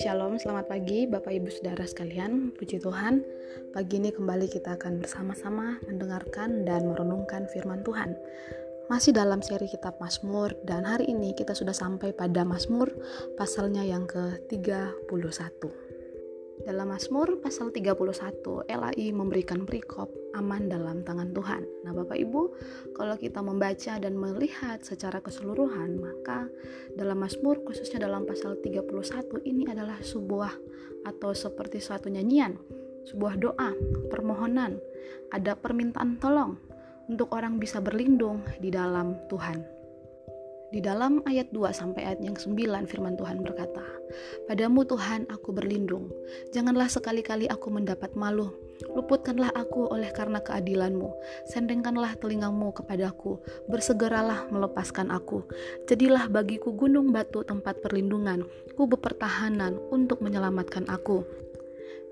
Shalom, selamat pagi Bapak Ibu Saudara sekalian. Puji Tuhan, pagi ini kembali kita akan bersama-sama mendengarkan dan merenungkan firman Tuhan. Masih dalam seri kitab Mazmur dan hari ini kita sudah sampai pada Mazmur pasalnya yang ke-31. Dalam Mazmur pasal 31, LAI memberikan perikop aman dalam tangan Tuhan. Nah, Bapak Ibu, kalau kita membaca dan melihat secara keseluruhan, maka dalam Mazmur khususnya dalam pasal 31 ini adalah sebuah atau seperti suatu nyanyian, sebuah doa, permohonan, ada permintaan tolong untuk orang bisa berlindung di dalam Tuhan. Di dalam ayat 2 sampai ayat yang 9 firman Tuhan berkata, Padamu Tuhan aku berlindung, janganlah sekali-kali aku mendapat malu. Luputkanlah aku oleh karena keadilanmu, sendengkanlah telingamu kepadaku, bersegeralah melepaskan aku. Jadilah bagiku gunung batu tempat perlindungan, ku bepertahanan untuk menyelamatkan aku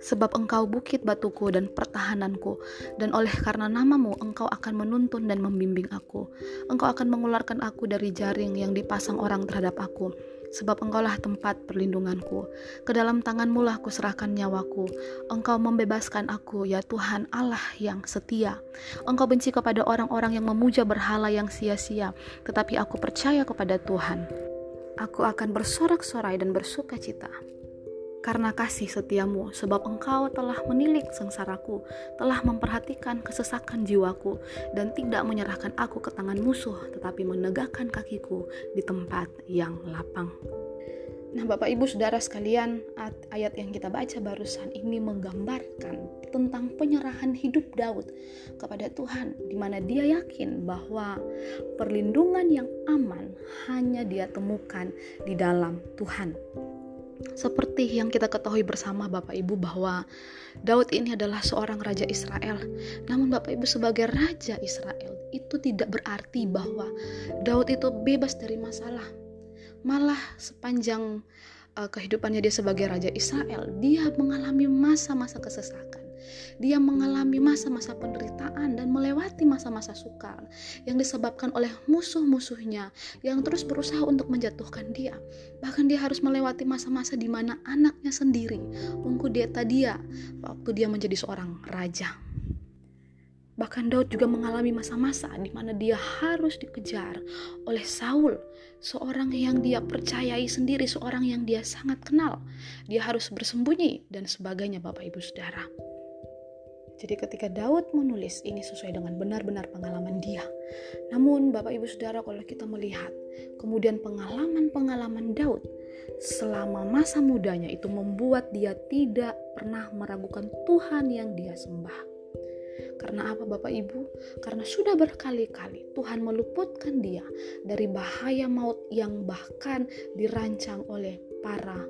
sebab engkau bukit batuku dan pertahananku, dan oleh karena namamu engkau akan menuntun dan membimbing aku. Engkau akan mengeluarkan aku dari jaring yang dipasang orang terhadap aku, sebab engkaulah tempat perlindunganku. Ke dalam tanganmu lah kuserahkan nyawaku. Engkau membebaskan aku, ya Tuhan Allah yang setia. Engkau benci kepada orang-orang yang memuja berhala yang sia-sia, tetapi aku percaya kepada Tuhan. Aku akan bersorak-sorai dan bersuka cita karena kasih setiamu, sebab engkau telah menilik sengsaraku, telah memperhatikan kesesakan jiwaku, dan tidak menyerahkan aku ke tangan musuh, tetapi menegakkan kakiku di tempat yang lapang. Nah, Bapak Ibu Saudara sekalian, ayat yang kita baca barusan ini menggambarkan tentang penyerahan hidup Daud kepada Tuhan, di mana dia yakin bahwa perlindungan yang aman hanya dia temukan di dalam Tuhan. Seperti yang kita ketahui bersama Bapak Ibu bahwa Daud ini adalah seorang raja Israel. Namun Bapak Ibu sebagai raja Israel itu tidak berarti bahwa Daud itu bebas dari masalah. Malah sepanjang uh, kehidupannya dia sebagai raja Israel, dia mengalami masa-masa kesesakan dia mengalami masa-masa penderitaan dan melewati masa-masa sukar yang disebabkan oleh musuh-musuhnya yang terus berusaha untuk menjatuhkan dia. Bahkan dia harus melewati masa-masa di mana anaknya sendiri mengkudeta dia waktu dia menjadi seorang raja. Bahkan Daud juga mengalami masa-masa di mana dia harus dikejar oleh Saul, seorang yang dia percayai sendiri, seorang yang dia sangat kenal. Dia harus bersembunyi dan sebagainya Bapak Ibu Saudara. Jadi ketika Daud menulis ini sesuai dengan benar-benar pengalaman dia. Namun Bapak Ibu Saudara kalau kita melihat kemudian pengalaman-pengalaman Daud selama masa mudanya itu membuat dia tidak pernah meragukan Tuhan yang dia sembah. Karena apa Bapak Ibu? Karena sudah berkali-kali Tuhan meluputkan dia dari bahaya maut yang bahkan dirancang oleh para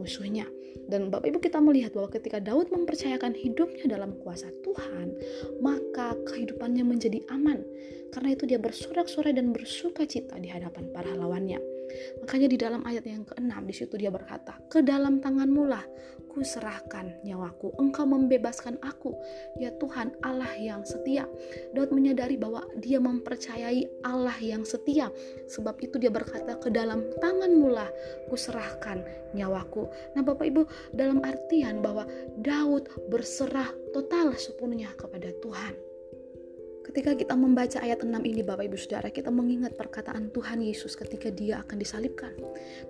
musuhnya. Dan Bapak Ibu kita melihat bahwa ketika Daud mempercayakan hidupnya dalam kuasa Tuhan, maka kehidupannya menjadi aman. Karena itu dia bersorak-sorai dan bersuka cita di hadapan para lawannya. Makanya di dalam ayat yang keenam di situ dia berkata, "Ke dalam tanganmu lah ku serahkan nyawaku. Engkau membebaskan aku, ya Tuhan Allah yang setia." Daud menyadari bahwa dia mempercayai Allah yang setia. Sebab itu dia berkata, "Ke dalam tanganmu lah ku serahkan nyawaku." Nah, Bapak Ibu, dalam artian bahwa Daud berserah total sepenuhnya kepada Tuhan. Ketika kita membaca ayat 6 ini Bapak Ibu Saudara, kita mengingat perkataan Tuhan Yesus ketika dia akan disalibkan.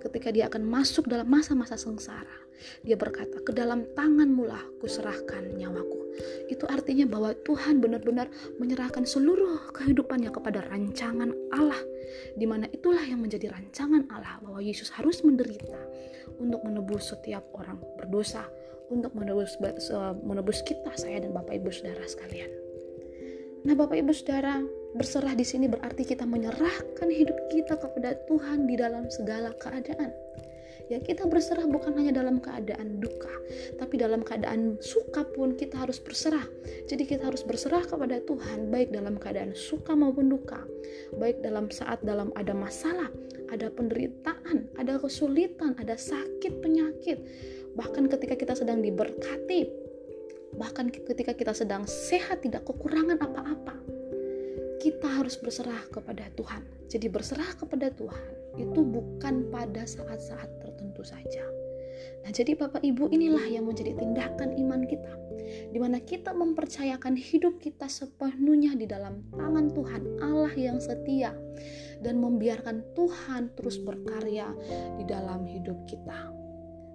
Ketika dia akan masuk dalam masa-masa sengsara. Dia berkata, ke dalam tanganmu lah kuserahkan nyawaku. Itu artinya bahwa Tuhan benar-benar menyerahkan seluruh kehidupannya kepada rancangan Allah. Di mana itulah yang menjadi rancangan Allah bahwa Yesus harus menderita untuk menebus setiap orang berdosa, untuk menebus menebus kita, saya dan Bapak Ibu Saudara sekalian. Nah, Bapak Ibu Saudara, berserah di sini berarti kita menyerahkan hidup kita kepada Tuhan di dalam segala keadaan. Ya, kita berserah bukan hanya dalam keadaan duka, tapi dalam keadaan suka pun kita harus berserah. Jadi kita harus berserah kepada Tuhan baik dalam keadaan suka maupun duka. Baik dalam saat dalam ada masalah, ada penderitaan, ada kesulitan, ada sakit, penyakit. Bahkan ketika kita sedang diberkati, bahkan ketika kita sedang sehat tidak kekurangan apa-apa kita harus berserah kepada Tuhan. Jadi berserah kepada Tuhan itu bukan pada saat-saat tertentu saja. Nah, jadi Bapak Ibu inilah yang menjadi tindakan iman kita. Di mana kita mempercayakan hidup kita sepenuhnya di dalam tangan Tuhan Allah yang setia dan membiarkan Tuhan terus berkarya di dalam hidup kita.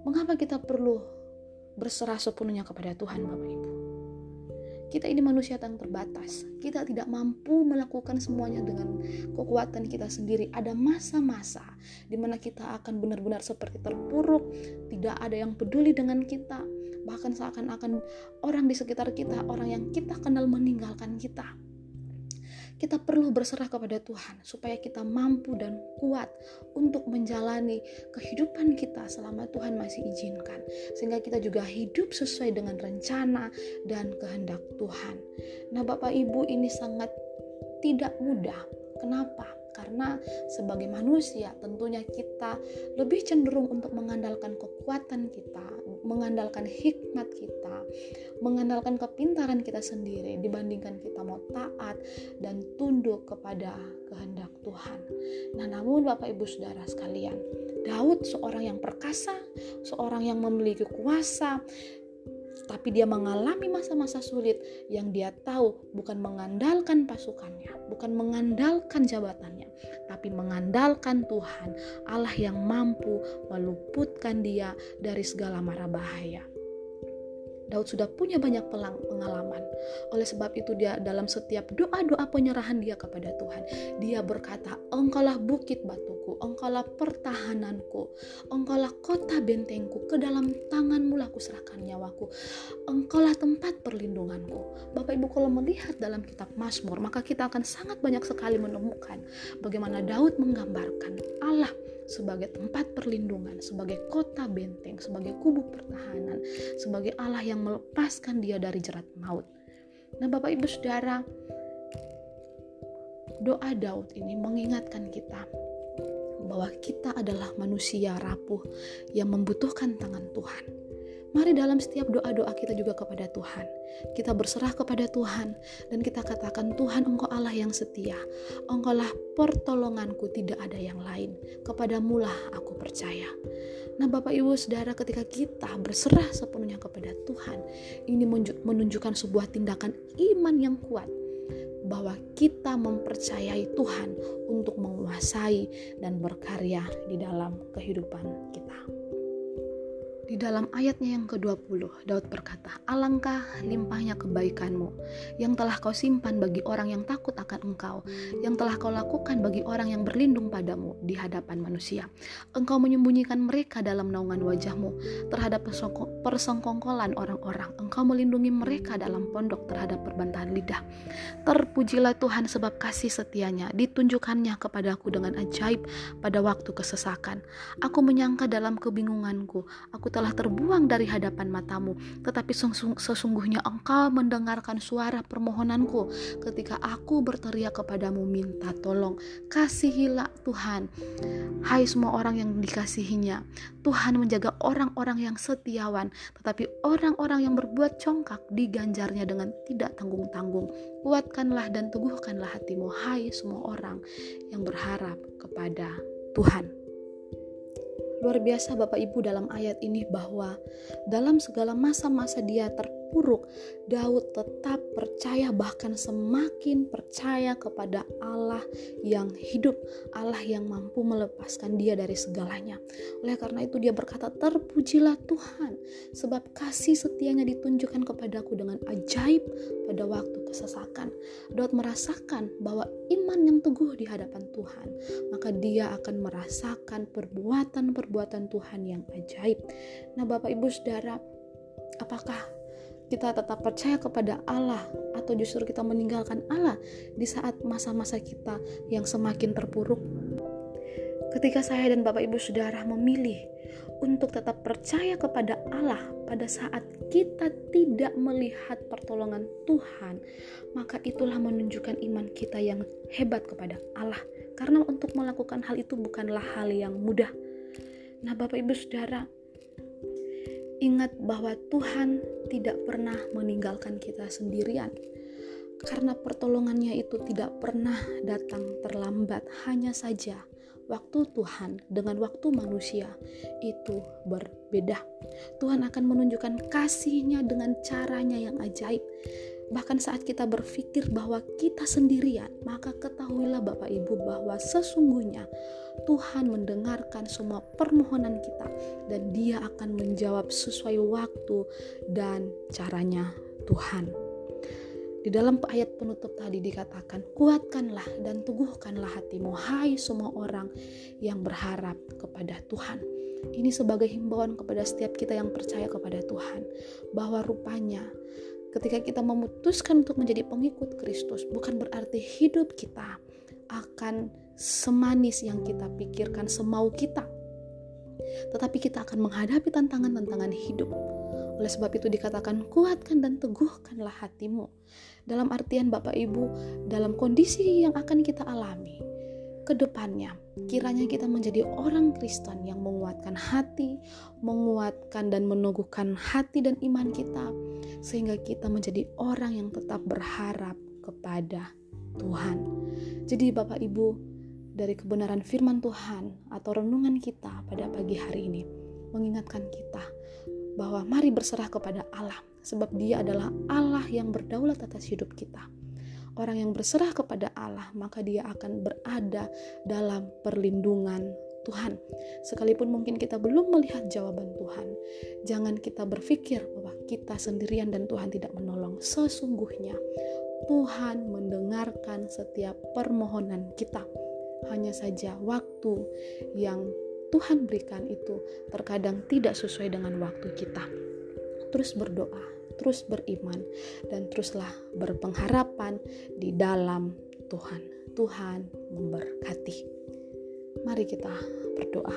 Mengapa kita perlu berserah sepenuhnya kepada Tuhan Bapak Ibu? Kita ini manusia yang terbatas. Kita tidak mampu melakukan semuanya dengan kekuatan kita sendiri. Ada masa-masa di mana kita akan benar-benar seperti terpuruk, tidak ada yang peduli dengan kita. Bahkan seakan-akan orang di sekitar kita, orang yang kita kenal meninggalkan kita kita perlu berserah kepada Tuhan supaya kita mampu dan kuat untuk menjalani kehidupan kita selama Tuhan masih izinkan sehingga kita juga hidup sesuai dengan rencana dan kehendak Tuhan. Nah, Bapak Ibu ini sangat tidak mudah. Kenapa? Karena sebagai manusia tentunya kita lebih cenderung untuk mengandalkan kekuatan kita, mengandalkan hikmat kita, mengandalkan kepintaran kita sendiri dibandingkan kita mau taat dan tunduk kepada kehendak Tuhan. Nah, namun Bapak Ibu Saudara sekalian, Daud seorang yang perkasa, seorang yang memiliki kuasa, tapi dia mengalami masa-masa sulit yang dia tahu bukan mengandalkan pasukannya, bukan mengandalkan jabatannya, tapi mengandalkan Tuhan, Allah yang mampu meluputkan dia dari segala mara bahaya. Daud sudah punya banyak pengalaman. Oleh sebab itu dia dalam setiap doa-doa penyerahan dia kepada Tuhan, dia berkata, "Engkaulah bukit batuku, engkaulah pertahananku, engkaulah kota bentengku, ke dalam tanganmu lah kuserahkan nyawaku. Engkaulah tempat perlindunganku." Bapak Ibu kalau melihat dalam kitab Mazmur, maka kita akan sangat banyak sekali menemukan bagaimana Daud menggambarkan Allah sebagai tempat perlindungan, sebagai kota benteng, sebagai kubu pertahanan, sebagai Allah yang melepaskan dia dari jerat maut. Nah, Bapak Ibu Saudara, doa Daud ini mengingatkan kita bahwa kita adalah manusia rapuh yang membutuhkan tangan Tuhan. Mari dalam setiap doa-doa kita juga kepada Tuhan. Kita berserah kepada Tuhan dan kita katakan Tuhan Engkau Allah yang setia. Engkaulah pertolonganku tidak ada yang lain. Kepadamu lah aku percaya. Nah Bapak Ibu Saudara ketika kita berserah sepenuhnya kepada Tuhan. Ini menunjukkan sebuah tindakan iman yang kuat bahwa kita mempercayai Tuhan untuk menguasai dan berkarya di dalam kehidupan kita. Di dalam ayatnya yang ke-20, Daud berkata, Alangkah limpahnya kebaikanmu, yang telah kau simpan bagi orang yang takut akan engkau, yang telah kau lakukan bagi orang yang berlindung padamu di hadapan manusia. Engkau menyembunyikan mereka dalam naungan wajahmu terhadap persengkongkolan orang-orang. Engkau melindungi mereka dalam pondok terhadap perbantahan lidah. Terpujilah Tuhan sebab kasih setianya, ditunjukkannya kepadaku dengan ajaib pada waktu kesesakan. Aku menyangka dalam kebingunganku, aku telah terbuang dari hadapan matamu, tetapi sesungguhnya engkau mendengarkan suara permohonanku ketika aku berteriak kepadamu minta tolong. Kasihilah Tuhan, hai semua orang yang dikasihinya. Tuhan menjaga orang-orang yang setiawan, tetapi orang-orang yang berbuat congkak diganjarnya dengan tidak tanggung-tanggung. Kuatkanlah dan teguhkanlah hatimu, hai semua orang yang berharap kepada Tuhan. Luar biasa Bapak Ibu dalam ayat ini bahwa dalam segala masa-masa dia terpuruk, Daud tetap percaya bahkan semakin percaya kepada Allah yang hidup, Allah yang mampu melepaskan dia dari segalanya. Oleh karena itu dia berkata, "Terpujilah Tuhan, sebab kasih setianya ditunjukkan kepadaku dengan ajaib pada waktu kesesakan." Daud merasakan bahwa iman yang teguh di hadapan Tuhan, maka dia akan merasakan perbuatan-perbuatan perbuatan Tuhan yang ajaib. Nah, Bapak Ibu Saudara, apakah kita tetap percaya kepada Allah atau justru kita meninggalkan Allah di saat masa-masa kita yang semakin terpuruk? Ketika saya dan Bapak Ibu Saudara memilih untuk tetap percaya kepada Allah pada saat kita tidak melihat pertolongan Tuhan, maka itulah menunjukkan iman kita yang hebat kepada Allah. Karena untuk melakukan hal itu bukanlah hal yang mudah, Nah, Bapak Ibu Saudara, ingat bahwa Tuhan tidak pernah meninggalkan kita sendirian. karena pertolongannya itu tidak pernah datang terlambat, hanya saja waktu Tuhan dengan waktu manusia itu berbeda. Tuhan akan menunjukkan kasihnya dengan caranya yang ajaib. Bahkan saat kita berpikir bahwa kita sendirian, maka ketahuilah Bapak Ibu bahwa sesungguhnya Tuhan mendengarkan semua permohonan kita dan dia akan menjawab sesuai waktu dan caranya Tuhan. Di dalam ayat penutup tadi dikatakan, kuatkanlah dan teguhkanlah hatimu, hai semua orang yang berharap kepada Tuhan. Ini sebagai himbauan kepada setiap kita yang percaya kepada Tuhan, bahwa rupanya ketika kita memutuskan untuk menjadi pengikut Kristus, bukan berarti hidup kita akan semanis yang kita pikirkan, semau kita, tetapi kita akan menghadapi tantangan-tantangan hidup oleh sebab itu dikatakan kuatkan dan teguhkanlah hatimu. Dalam artian Bapak Ibu, dalam kondisi yang akan kita alami ke depannya, kiranya kita menjadi orang Kristen yang menguatkan hati, menguatkan dan meneguhkan hati dan iman kita sehingga kita menjadi orang yang tetap berharap kepada Tuhan. Jadi Bapak Ibu, dari kebenaran firman Tuhan atau renungan kita pada pagi hari ini mengingatkan kita bahwa mari berserah kepada Allah sebab dia adalah Allah yang berdaulat atas hidup kita. Orang yang berserah kepada Allah maka dia akan berada dalam perlindungan Tuhan. Sekalipun mungkin kita belum melihat jawaban Tuhan, jangan kita berpikir bahwa kita sendirian dan Tuhan tidak menolong. Sesungguhnya Tuhan mendengarkan setiap permohonan kita. Hanya saja waktu yang Tuhan berikan itu terkadang tidak sesuai dengan waktu kita. Terus berdoa, terus beriman, dan teruslah berpengharapan di dalam Tuhan. Tuhan memberkati. Mari kita berdoa.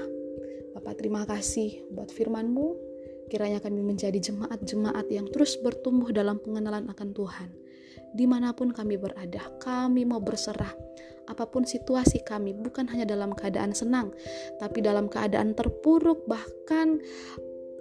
Bapak terima kasih buat firman-Mu. Kiranya kami menjadi jemaat-jemaat yang terus bertumbuh dalam pengenalan akan Tuhan. Di mana pun kami berada, kami mau berserah apa pun situasi kami, bukan hanya dalam keadaan senang, tapi dalam keadaan terpuruk, bahkan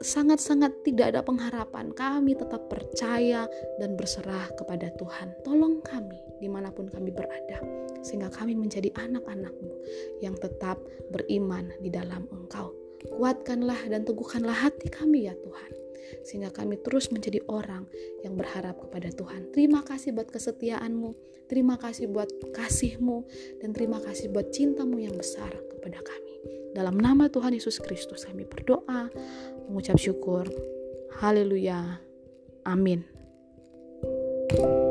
sangat-sangat tidak ada pengharapan. Kami tetap percaya dan berserah kepada Tuhan. Tolong kami di mana pun kami berada, sehingga kami menjadi anak-anakmu yang tetap beriman di dalam Engkau. Kuatkanlah dan teguhkanlah hati kami ya Tuhan sehingga kami terus menjadi orang yang berharap kepada Tuhan. Terima kasih buat kesetiaanmu, terima kasih buat kasihmu, dan terima kasih buat cintamu yang besar kepada kami. Dalam nama Tuhan Yesus Kristus kami berdoa, mengucap syukur. Haleluya. Amin. thank you